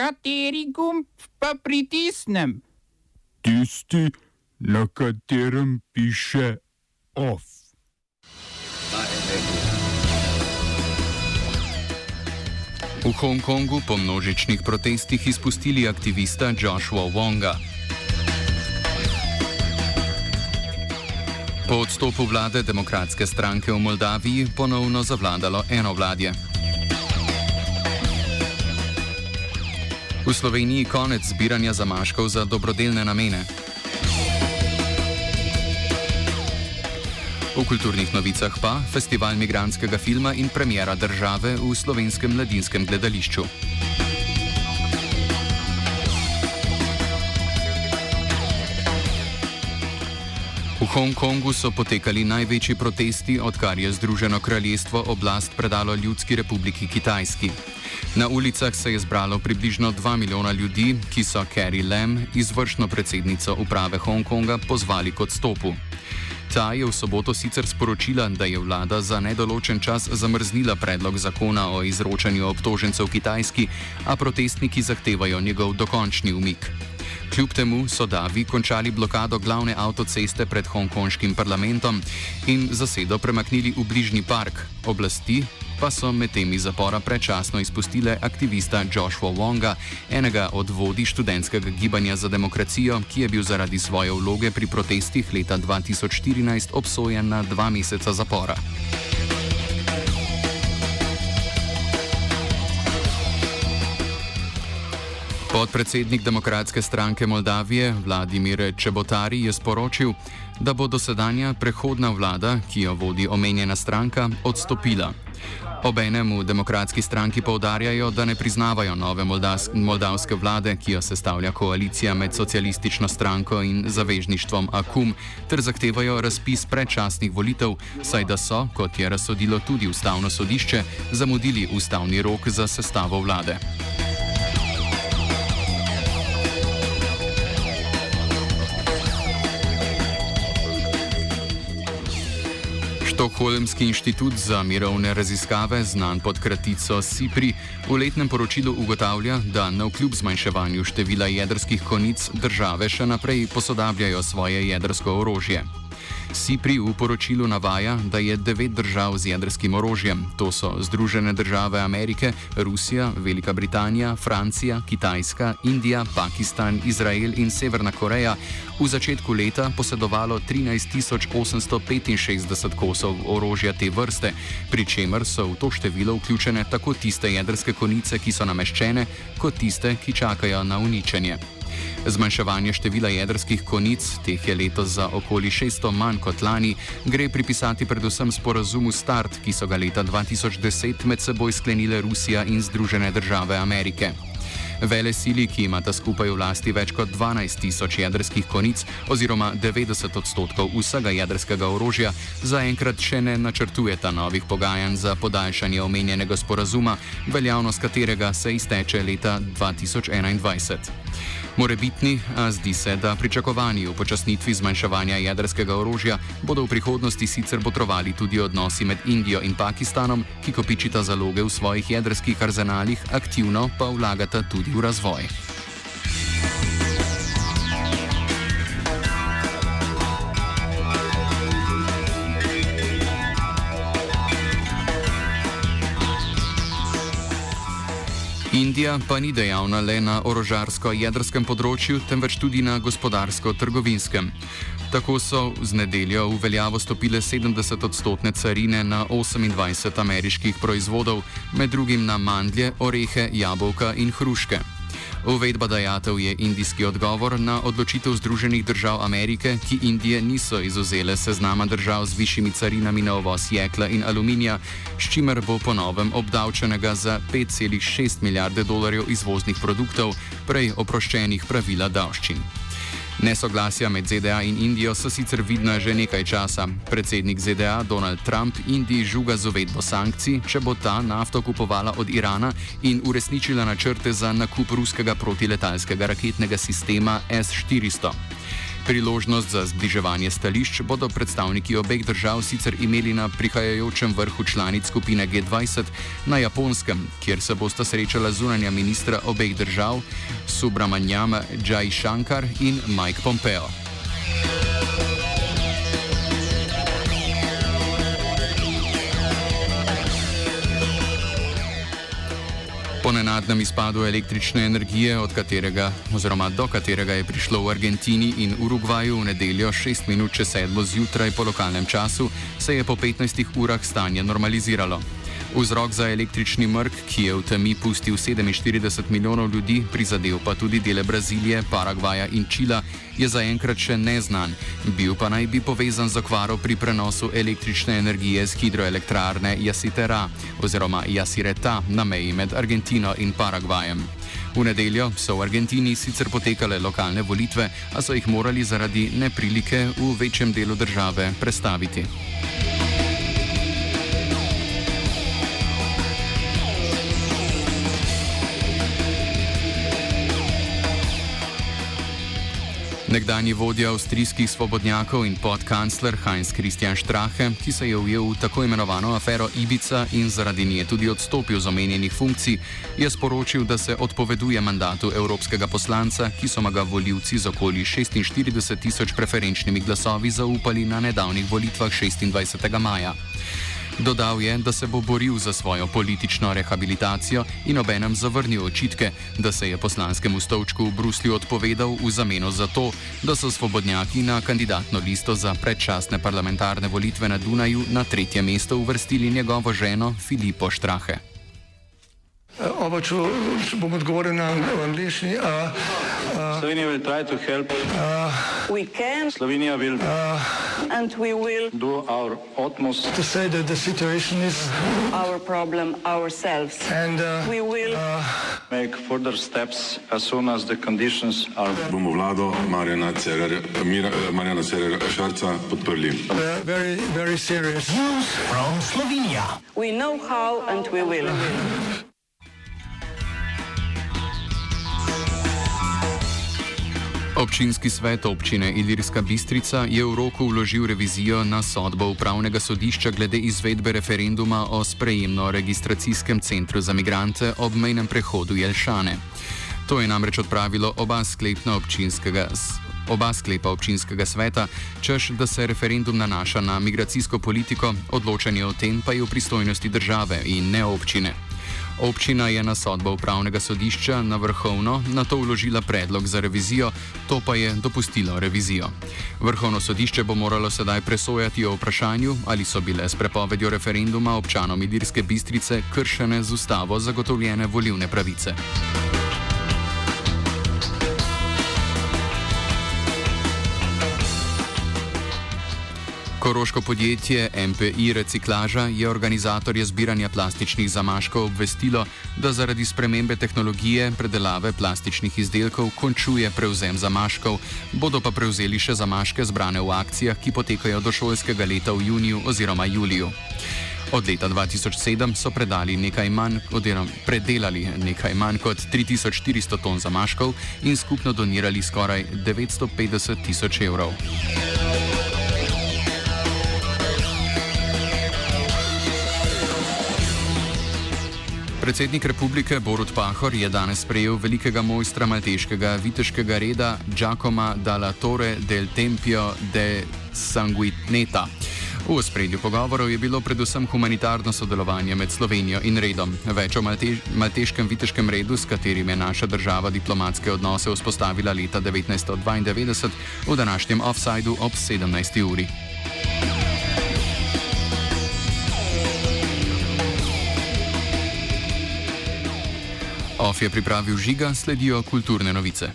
Kateri gumb pa pritisnem? Tisti, na katerem piše OF. V Hongkongu po množičnih protestih izpustili aktivista Joshua Wonga. Po odstopu vlade demokratske stranke v Moldaviji ponovno zavladalo eno V Sloveniji konec zbiranja zamaškov za dobrodelne namene. V kulturnih novicah pa festival migranskega filma in premjera države v slovenskem mladinskem gledališču. Hongkongu so potekali največji protesti, odkar je Združeno kraljestvo oblast predalo Ljudski republiki Kitajski. Na ulicah se je zbralo približno 2 milijona ljudi, ki so Carrie Lam, izvršno predsednico uprave Hongkonga, pozvali k odstopu. Ta je v soboto sicer sporočila, da je vlada za nedoločen čas zamrznila predlog zakona o izročanju obtožencev Kitajski, a protestniki zahtevajo njegov dokončni umik. Kljub temu so Davi končali blokado glavne avtoceste pred hongkonškim parlamentom in zasedo premaknili v bližnji park. Oblasti pa so med temi zapora predčasno izpustile aktivista Joshua Wonga, enega od vodij študentskega gibanja za demokracijo, ki je bil zaradi svoje vloge pri protestih leta 2014 obsojen na dva meseca zapora. Podpredsednik Demokratske stranke Moldavije Vladimir Čebotari je sporočil, da bo dosedanja prehodna vlada, ki jo vodi omenjena stranka, odstopila. Obenem v demokratski stranki povdarjajo, da ne priznavajo nove moldavske vlade, ki jo sestavlja koalicija med socialistično stranko in zavežništvom AKUM, ter zahtevajo razpis predčasnih volitev, saj da so, kot je razsodilo tudi ustavno sodišče, zamudili ustavni rok za sestavo vlade. Štokholmski inštitut za mirovne raziskave, znan pod kratico SIPRI, v letnem poročilu ugotavlja, da na vkljub zmanjševanju števila jedrskih konic države še naprej posodabljajo svoje jedrsko orožje. SIPRI v poročilu navaja, da je devet držav z jedrskim orožjem, to so Združene države Amerike, Rusija, Velika Britanija, Francija, Kitajska, Indija, Pakistan, Izrael in Severna Koreja, v začetku leta posedovalo 13.865 kosov orožja te vrste, pri čemer so v to število vključene tako tiste jedrske konice, ki so nameščene, kot tiste, ki čakajo na uničenje. Zmanjševanje števila jedrskih konic, teh je letos za okoli 600 manj kot lani, gre pripisati predvsem sporazumu START, ki so ga leta 2010 med seboj sklenile Rusija in Združene države Amerike. Vele sili, ki imata skupaj v lasti več kot 12 tisoč jedrskih konic oziroma 90 odstotkov vsega jedrskega orožja, zaenkrat še ne načrtujeta novih pogajanj za podaljšanje omenjenega sporazuma, veljavnost katerega se izteče leta 2021. Morebitni, a zdi se, da pričakovani v počasnitvi zmanjševanja jedrskega orožja bodo v prihodnosti sicer potrovali tudi odnosi med Indijo in Pakistanom, ki kopičita zaloge v svojih jedrskih arzenalih, aktivno pa vlagata tudi v razvoj. Indija pa ni dejavna le na orožarsko-jedrskem področju, temveč tudi na gospodarsko-trgovinskem. Tako so z nedeljo v veljavo stopile 70-odstotne carine na 28 ameriških proizvodov, med drugim na mandlje, orehe, jabolka in hruške. Uvedba dajatev je indijski odgovor na odločitev Združenih držav Amerike, ki Indije niso izuzele seznama držav z višjimi carinami na ovoz jekla in aluminija, s čimer bo ponovem obdavčenega za 5,6 milijarde dolarjev izvoznih produktov, prej oproščenih pravila davščin. Nesoglasja med ZDA in Indijo so sicer vidna že nekaj časa. Predsednik ZDA Donald Trump Indiji žuga z uvedbo sankcij, če bo ta nafto kupovala od Irana in uresničila načrte za nakup ruskega protiletalskega raketnega sistema S-400. Priložnost za zbliževanje stališč bodo predstavniki obeh držav sicer imeli na prihajajočem vrhu članic skupine G20 na Japonskem, kjer se bosta srečala zunanja ministra obeh držav Subramanyam Jai Shankar in Mike Pompeo. Po nenadnem izpadu električne energije, od katerega oziroma do katerega je prišlo v Argentini in Urugvaju v nedeljo 6 minut čez 7 zjutraj po lokalnem času, se je po 15 urah stanje normaliziralo. Vzrok za električni mrk, ki je v temi pustil 47 milijonov ljudi, prizadel pa tudi dele Brazilije, Paragvaja in Čila, je zaenkrat še neznan. Bil pa naj bi povezan z okvaro pri prenosu električne energije z hidroelektrarne Jasitera oziroma Jasireta na meji med Argentino in Paragvajem. V nedeljo so v Argentini sicer potekale lokalne volitve, a so jih morali zaradi neprilike v večjem delu države prestaviti. Nekdanji vodja avstrijskih svobodnjakov in podkancler Heinz Christian Strache, ki se je ujel v tako imenovano afero Ibica in zaradi nje tudi odstopil z omenjenih funkcij, je sporočil, da se odpoveduje mandatu evropskega poslanca, ki so ga voljivci z okoli 46 tisoč preferenčnimi glasovi zaupali na nedavnih volitvah 26. maja. Dodal je, da se bo boril za svojo politično rehabilitacijo in obenem zavrnil očitke, da se je poslanskemu stolčku v Bruslju odpovedal v zameno za to, da so svobodnjaki na kandidatno listo za predčasne parlamentarne volitve na Dunaju na tretje mesto uvrstili njegovo ženo Filipo Štrahe. Če bom odgovoril na angliški. Slovenija bo poskušala pomagati. Slovenija bo naredila naš utmost, da bo rekla, da je situacija naš problem, ourselves. In da bomo naredili nadaljnje korake, as soon as the conditions are. Bomo vlado Marjana Cererja, Marjana Cererja Šarca podprli. Zelo, zelo resno. News from Slovenija. We know how and we will. Občinski svet občine Ilirska Bistrica je v roku vložil revizijo na sodbo upravnega sodišča glede izvedbe referenduma o sprejemno-registracijskem centru za migrante ob mejnem prehodu Jelšane. To je namreč odpravilo oba sklepna občinskega. Oba sklepa občinskega sveta, čež da se referendum nanaša na migracijsko politiko, odločanje o tem pa je v pristojnosti države in ne občine. Občina je na sodbo upravnega sodišča na vrhovno na to vložila predlog za revizijo, to pa je dopustilo revizijo. Vrhovno sodišče bo moralo sedaj presojati o vprašanju, ali so bile s prepovedjo referenduma občanom Idirske bistrice kršene z ustavo zagotovljene volivne pravice. Koroško podjetje MPI Reciklaža je organizatorje zbiranja plastičnih zamaškov obvestilo, da zaradi spremembe tehnologije predelave plastičnih izdelkov končuje prevzem zamaškov, bodo pa prevzeli še zamaške zbrane v akcijah, ki potekajo do šolskega leta v juniju oziroma juliju. Od leta 2007 so nekaj manj, predelali nekaj manj kot 3400 ton zamaškov in skupno donirali skoraj 950 tisoč evrov. Predsednik republike Borut Pahor je danes sprejel velikega mojstra malteškega viteškega reda Giacomo dalla Torre del Tempio de Sanguineta. V spredju pogovorov je bilo predvsem humanitarno sodelovanje med Slovenijo in redom. Več o maltež malteškem viteškem redu, s katerim je naša država diplomatske odnose vzpostavila leta 1992, v današnjem offsajdu ob 17. uri. OF je pripravil žiga, sledijo kulturne novice.